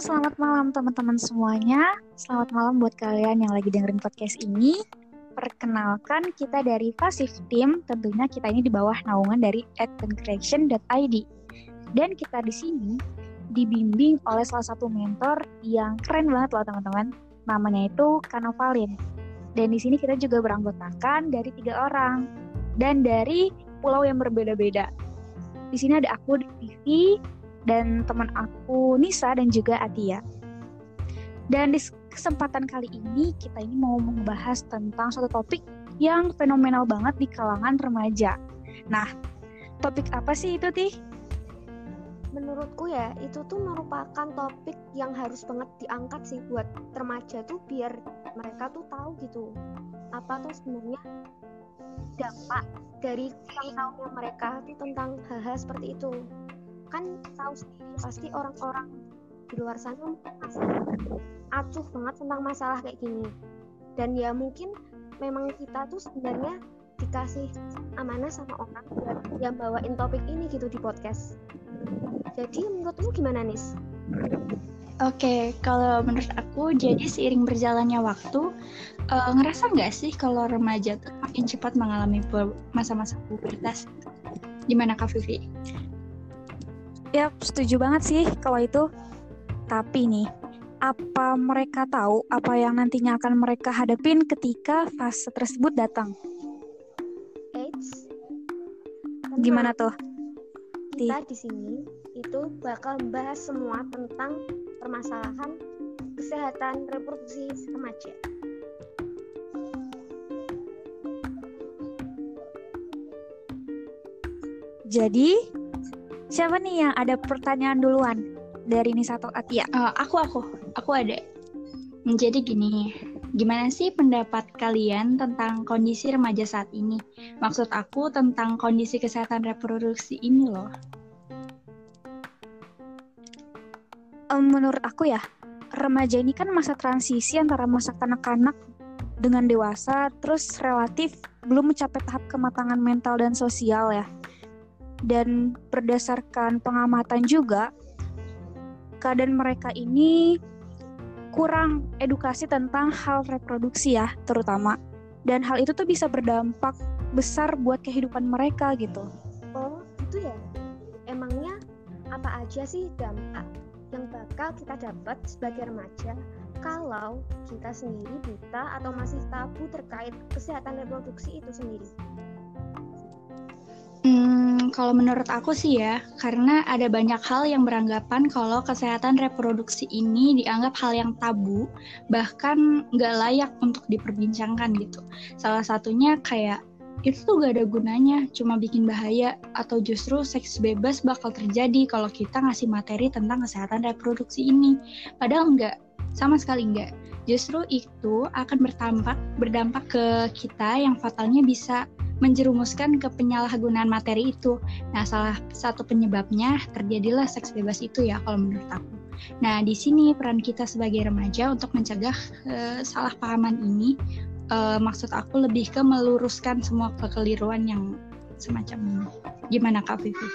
selamat malam teman-teman semuanya. Selamat malam buat kalian yang lagi dengerin podcast ini. Perkenalkan kita dari Pasif Team, tentunya kita ini di bawah naungan dari adventcreation.id. Dan kita di sini dibimbing oleh salah satu mentor yang keren banget loh teman-teman. Namanya itu Kanovalin. Dan di sini kita juga beranggotakan dari tiga orang dan dari pulau yang berbeda-beda. Di sini ada aku, Vivi, dan teman aku Nisa dan juga Atia. Dan di kesempatan kali ini kita ini mau membahas tentang suatu topik yang fenomenal banget di kalangan remaja. Nah, topik apa sih itu, Tih? Menurutku ya, itu tuh merupakan topik yang harus banget diangkat sih buat remaja tuh biar mereka tuh tahu gitu apa tuh sebenarnya dampak dari yang tahunya mereka tuh tentang hal-hal seperti itu kan tahu sendiri pasti orang-orang di luar sana masih acuh banget tentang masalah kayak gini dan ya mungkin memang kita tuh sebenarnya dikasih amanah sama orang yang bawain topik ini gitu di podcast jadi menurutmu gimana Nis? Oke, kalau menurut aku jadi seiring berjalannya waktu uh, ngerasa nggak sih kalau remaja tuh makin cepat mengalami masa-masa pubertas? Gimana Kak Vivi? Ya, setuju banget sih kalau itu. Tapi nih, apa mereka tahu apa yang nantinya akan mereka hadapin ketika fase tersebut datang? Eits. Gimana tuh? Kita di sini itu bakal membahas semua tentang permasalahan kesehatan reproduksi remaja. Jadi, Siapa nih yang ada pertanyaan duluan dari Nisa atau Atia? Uh, aku aku aku ada. Jadi gini, gimana sih pendapat kalian tentang kondisi remaja saat ini? Maksud aku tentang kondisi kesehatan reproduksi ini loh. Um, menurut aku ya, remaja ini kan masa transisi antara masa kanak-kanak dengan dewasa, terus relatif belum mencapai tahap kematangan mental dan sosial ya dan berdasarkan pengamatan juga keadaan mereka ini kurang edukasi tentang hal reproduksi ya terutama dan hal itu tuh bisa berdampak besar buat kehidupan mereka gitu. Oh itu ya emangnya apa aja sih dampak yang bakal kita dapat sebagai remaja kalau kita sendiri buta atau masih tabu terkait kesehatan reproduksi itu sendiri? Kalau menurut aku sih ya, karena ada banyak hal yang beranggapan kalau kesehatan reproduksi ini dianggap hal yang tabu, bahkan nggak layak untuk diperbincangkan gitu. Salah satunya kayak itu tuh gak ada gunanya, cuma bikin bahaya, atau justru seks bebas bakal terjadi kalau kita ngasih materi tentang kesehatan reproduksi ini. Padahal enggak, sama sekali enggak. Justru itu akan berdampak berdampak ke kita yang fatalnya bisa menjerumuskan ke penyalahgunaan materi itu. Nah, salah satu penyebabnya terjadilah seks bebas itu ya kalau menurut aku. Nah, di sini peran kita sebagai remaja untuk mencegah uh, salah pahaman ini uh, maksud aku lebih ke meluruskan semua kekeliruan yang semacam ini. Gimana Kak Vivi?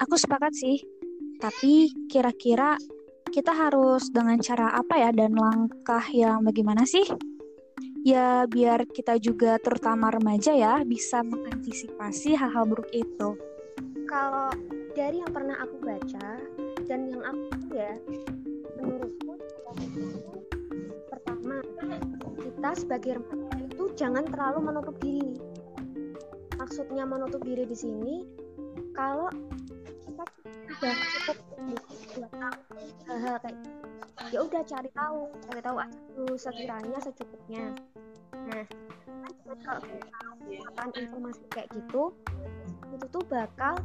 Aku sepakat sih. Tapi kira-kira kita harus dengan cara apa ya dan langkah yang bagaimana sih? Ya biar kita juga terutama remaja ya bisa mengantisipasi hal-hal buruk itu. Kalau dari yang pernah aku baca dan yang aku ya menurutku pertama kita sebagai remaja itu jangan terlalu menutup diri. Maksudnya menutup diri di sini kalau kita sudah cukup hal-hal kayak ya udah cari tahu cari tahu aja sekiranya secukupnya. Nah kalau kita informasi kayak gitu itu tuh bakal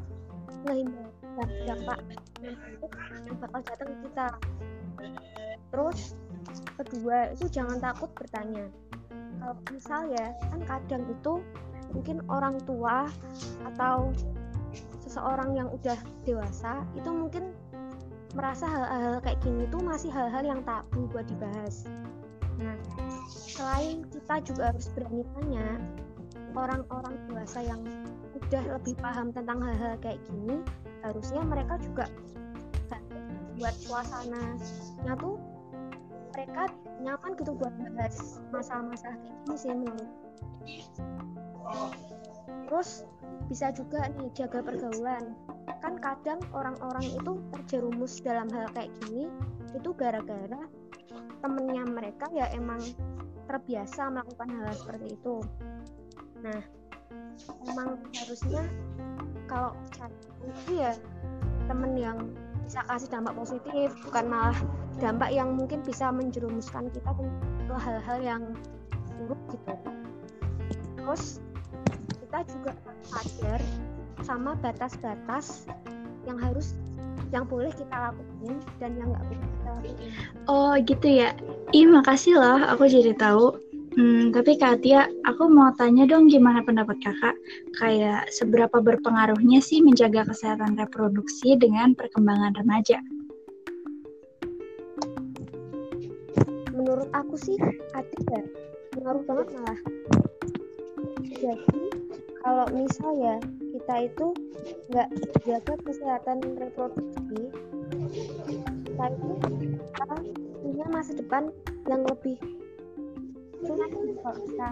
ngehindar dampak yang bakal datang ke kita. Terus kedua itu jangan takut bertanya. Kalau misal ya kan kadang itu mungkin orang tua atau seseorang yang udah dewasa itu mungkin merasa hal-hal kayak gini tuh masih hal-hal yang tabu buat dibahas. Nah, selain kita juga harus berani tanya orang-orang dewasa yang udah lebih paham tentang hal-hal kayak gini, harusnya mereka juga buat suasananya tuh mereka nyaman gitu buat bahas masalah-masalah kayak gini sih menurut terus bisa juga nih jaga pergaulan. Kan kadang orang-orang itu terjerumus dalam hal kayak gini itu gara-gara temennya mereka ya emang terbiasa melakukan hal, seperti itu. Nah emang harusnya kalau cari itu ya temen yang bisa kasih dampak positif bukan malah dampak yang mungkin bisa menjerumuskan kita ke hal-hal yang buruk gitu. Terus kita juga sadar sama batas-batas yang harus yang boleh kita lakukan dan yang nggak boleh kita lakukan. Oh gitu ya. Ih makasih loh, aku jadi tahu. Hmm, tapi Kak Tia, aku mau tanya dong gimana pendapat kakak? Kayak seberapa berpengaruhnya sih menjaga kesehatan reproduksi dengan perkembangan remaja? Menurut aku sih, ada ya, pengaruh banget malah. Jadi, kalau misal ya kita itu nggak jaga kesehatan reproduksi kita itu kita punya masa depan yang lebih sulit kalau kita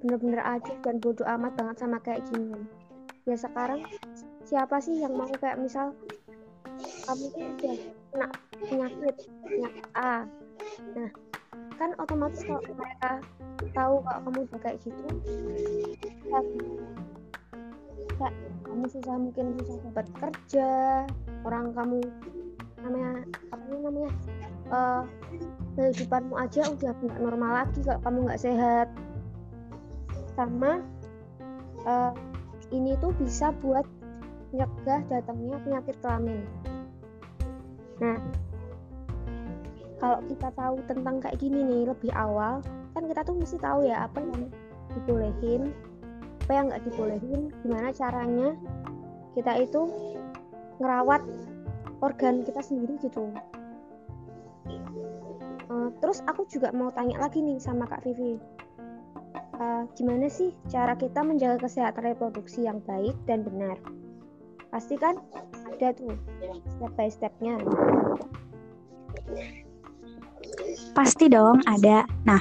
bener-bener aja dan bodoh amat banget sama kayak gini. Ya sekarang siapa sih yang mau kayak misal kamu udah kena penyakit penyakit A? Nah kan otomatis kalau mereka tahu kalau kamu udah kayak gitu kayak kamu susah mungkin susah dapat kerja orang kamu namanya apa namanya uh, kehidupanmu aja udah nggak normal lagi kalau kamu nggak sehat. Sama uh, ini tuh bisa buat mencegah datangnya penyakit kelamin. Nah kalau kita tahu tentang kayak gini nih lebih awal kan kita tuh mesti tahu ya apa yang dibolehin apa yang nggak dibolehin gimana caranya kita itu ngerawat organ kita sendiri gitu. Uh, terus aku juga mau tanya lagi nih sama kak Vivi. Uh, gimana sih cara kita menjaga kesehatan reproduksi yang baik dan benar? Pasti kan ada tuh step by stepnya pasti dong ada. Nah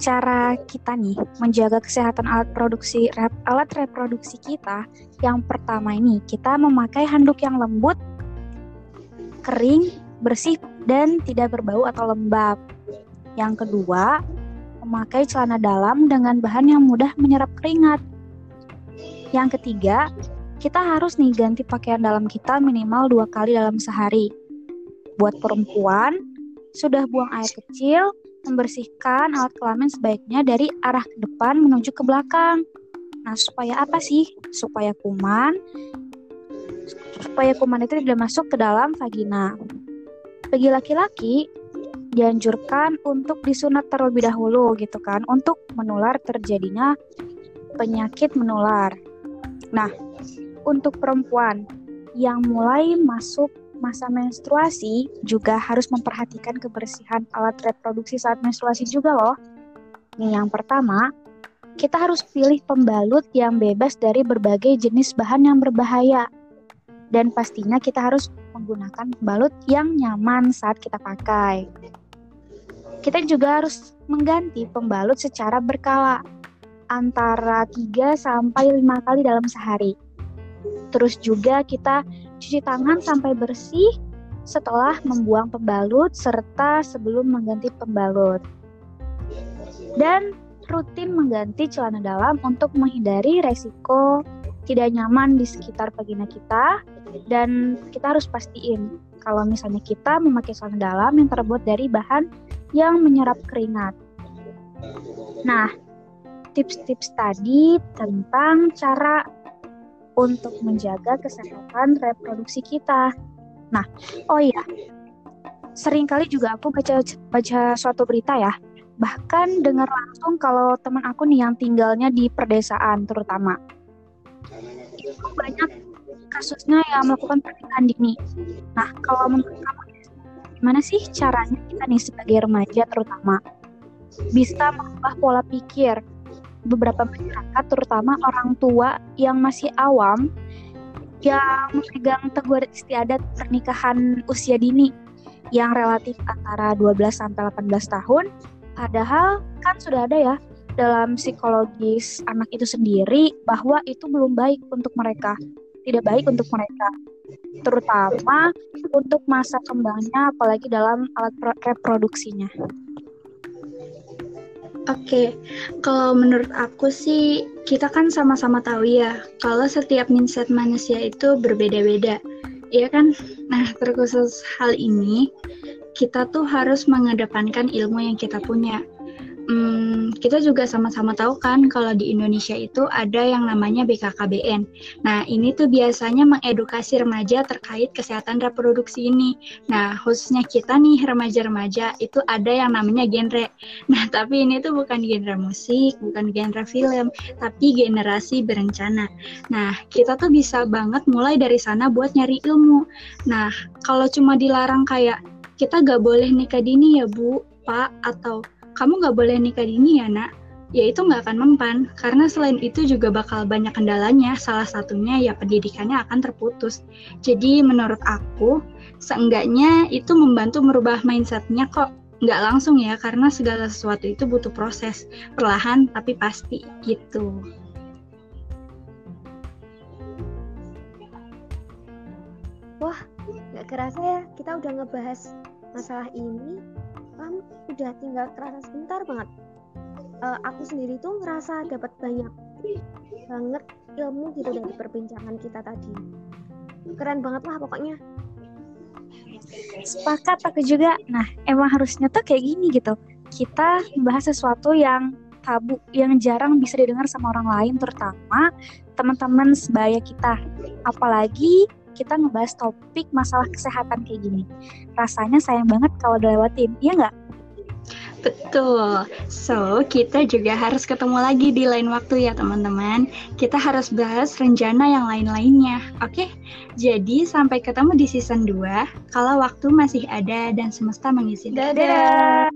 cara kita nih menjaga kesehatan alat produksi rep, alat reproduksi kita yang pertama ini kita memakai handuk yang lembut kering bersih dan tidak berbau atau lembab. Yang kedua memakai celana dalam dengan bahan yang mudah menyerap keringat. Yang ketiga kita harus nih ganti pakaian dalam kita minimal dua kali dalam sehari. Buat perempuan sudah buang air kecil membersihkan alat kelamin sebaiknya dari arah ke depan menuju ke belakang. Nah, supaya apa sih? Supaya kuman supaya kuman itu tidak masuk ke dalam vagina. Bagi laki-laki dianjurkan untuk disunat terlebih dahulu gitu kan untuk menular terjadinya penyakit menular. Nah, untuk perempuan yang mulai masuk masa menstruasi juga harus memperhatikan kebersihan alat reproduksi saat menstruasi juga loh. Nih yang pertama, kita harus pilih pembalut yang bebas dari berbagai jenis bahan yang berbahaya. Dan pastinya kita harus menggunakan pembalut yang nyaman saat kita pakai. Kita juga harus mengganti pembalut secara berkala, antara 3 sampai 5 kali dalam sehari. Terus juga kita Cuci tangan sampai bersih setelah membuang pembalut serta sebelum mengganti pembalut. Dan rutin mengganti celana dalam untuk menghindari resiko tidak nyaman di sekitar vagina kita dan kita harus pastiin kalau misalnya kita memakai celana dalam yang terbuat dari bahan yang menyerap keringat. Nah, tips-tips tadi tentang cara untuk menjaga kesehatan reproduksi kita. Nah, oh iya, sering kali juga aku baca baca suatu berita ya, bahkan dengar langsung kalau teman aku nih yang tinggalnya di perdesaan terutama. Itu banyak kasusnya yang melakukan pernikahan dini. Nah, kalau menurut kamu gimana sih caranya kita nih sebagai remaja terutama bisa mengubah pola pikir beberapa masyarakat terutama orang tua yang masih awam yang memegang teguh istiadat pernikahan usia dini yang relatif antara 12 sampai 18 tahun. Padahal kan sudah ada ya dalam psikologis anak itu sendiri bahwa itu belum baik untuk mereka. Tidak baik untuk mereka. Terutama untuk masa kembangnya apalagi dalam alat reproduksinya. Oke, kalau menurut aku sih kita kan sama-sama tahu ya kalau setiap mindset manusia itu berbeda-beda. Iya kan? Nah, terkhusus hal ini kita tuh harus mengedepankan ilmu yang kita punya hmm, kita juga sama-sama tahu kan kalau di Indonesia itu ada yang namanya BKKBN. Nah, ini tuh biasanya mengedukasi remaja terkait kesehatan reproduksi ini. Nah, khususnya kita nih remaja-remaja itu ada yang namanya genre. Nah, tapi ini tuh bukan genre musik, bukan genre film, tapi generasi berencana. Nah, kita tuh bisa banget mulai dari sana buat nyari ilmu. Nah, kalau cuma dilarang kayak kita gak boleh nikah dini ya Bu, Pak, atau kamu nggak boleh nikah dini ya nak, ya itu nggak akan mempan. Karena selain itu juga bakal banyak kendalanya. Salah satunya ya pendidikannya akan terputus. Jadi menurut aku seenggaknya itu membantu merubah mindsetnya kok. Nggak langsung ya karena segala sesuatu itu butuh proses. Perlahan tapi pasti gitu. Wah nggak kerasa ya kita udah ngebahas masalah ini kan udah tinggal kerasa sebentar banget. Uh, aku sendiri tuh ngerasa dapat banyak banget ilmu gitu dari perbincangan kita tadi. Keren banget lah pokoknya. Sepakat aku juga. Nah emang harusnya tuh kayak gini gitu. Kita membahas sesuatu yang tabu yang jarang bisa didengar sama orang lain terutama teman-teman sebaya kita. Apalagi kita ngebahas topik masalah kesehatan kayak gini. Rasanya sayang banget kalau udah lewatin, iya nggak? Betul. So, kita juga harus ketemu lagi di lain waktu ya teman-teman. Kita harus bahas rencana yang lain-lainnya. Oke? Jadi, sampai ketemu di season 2 kalau waktu masih ada dan semesta mengizinkan. Dadah.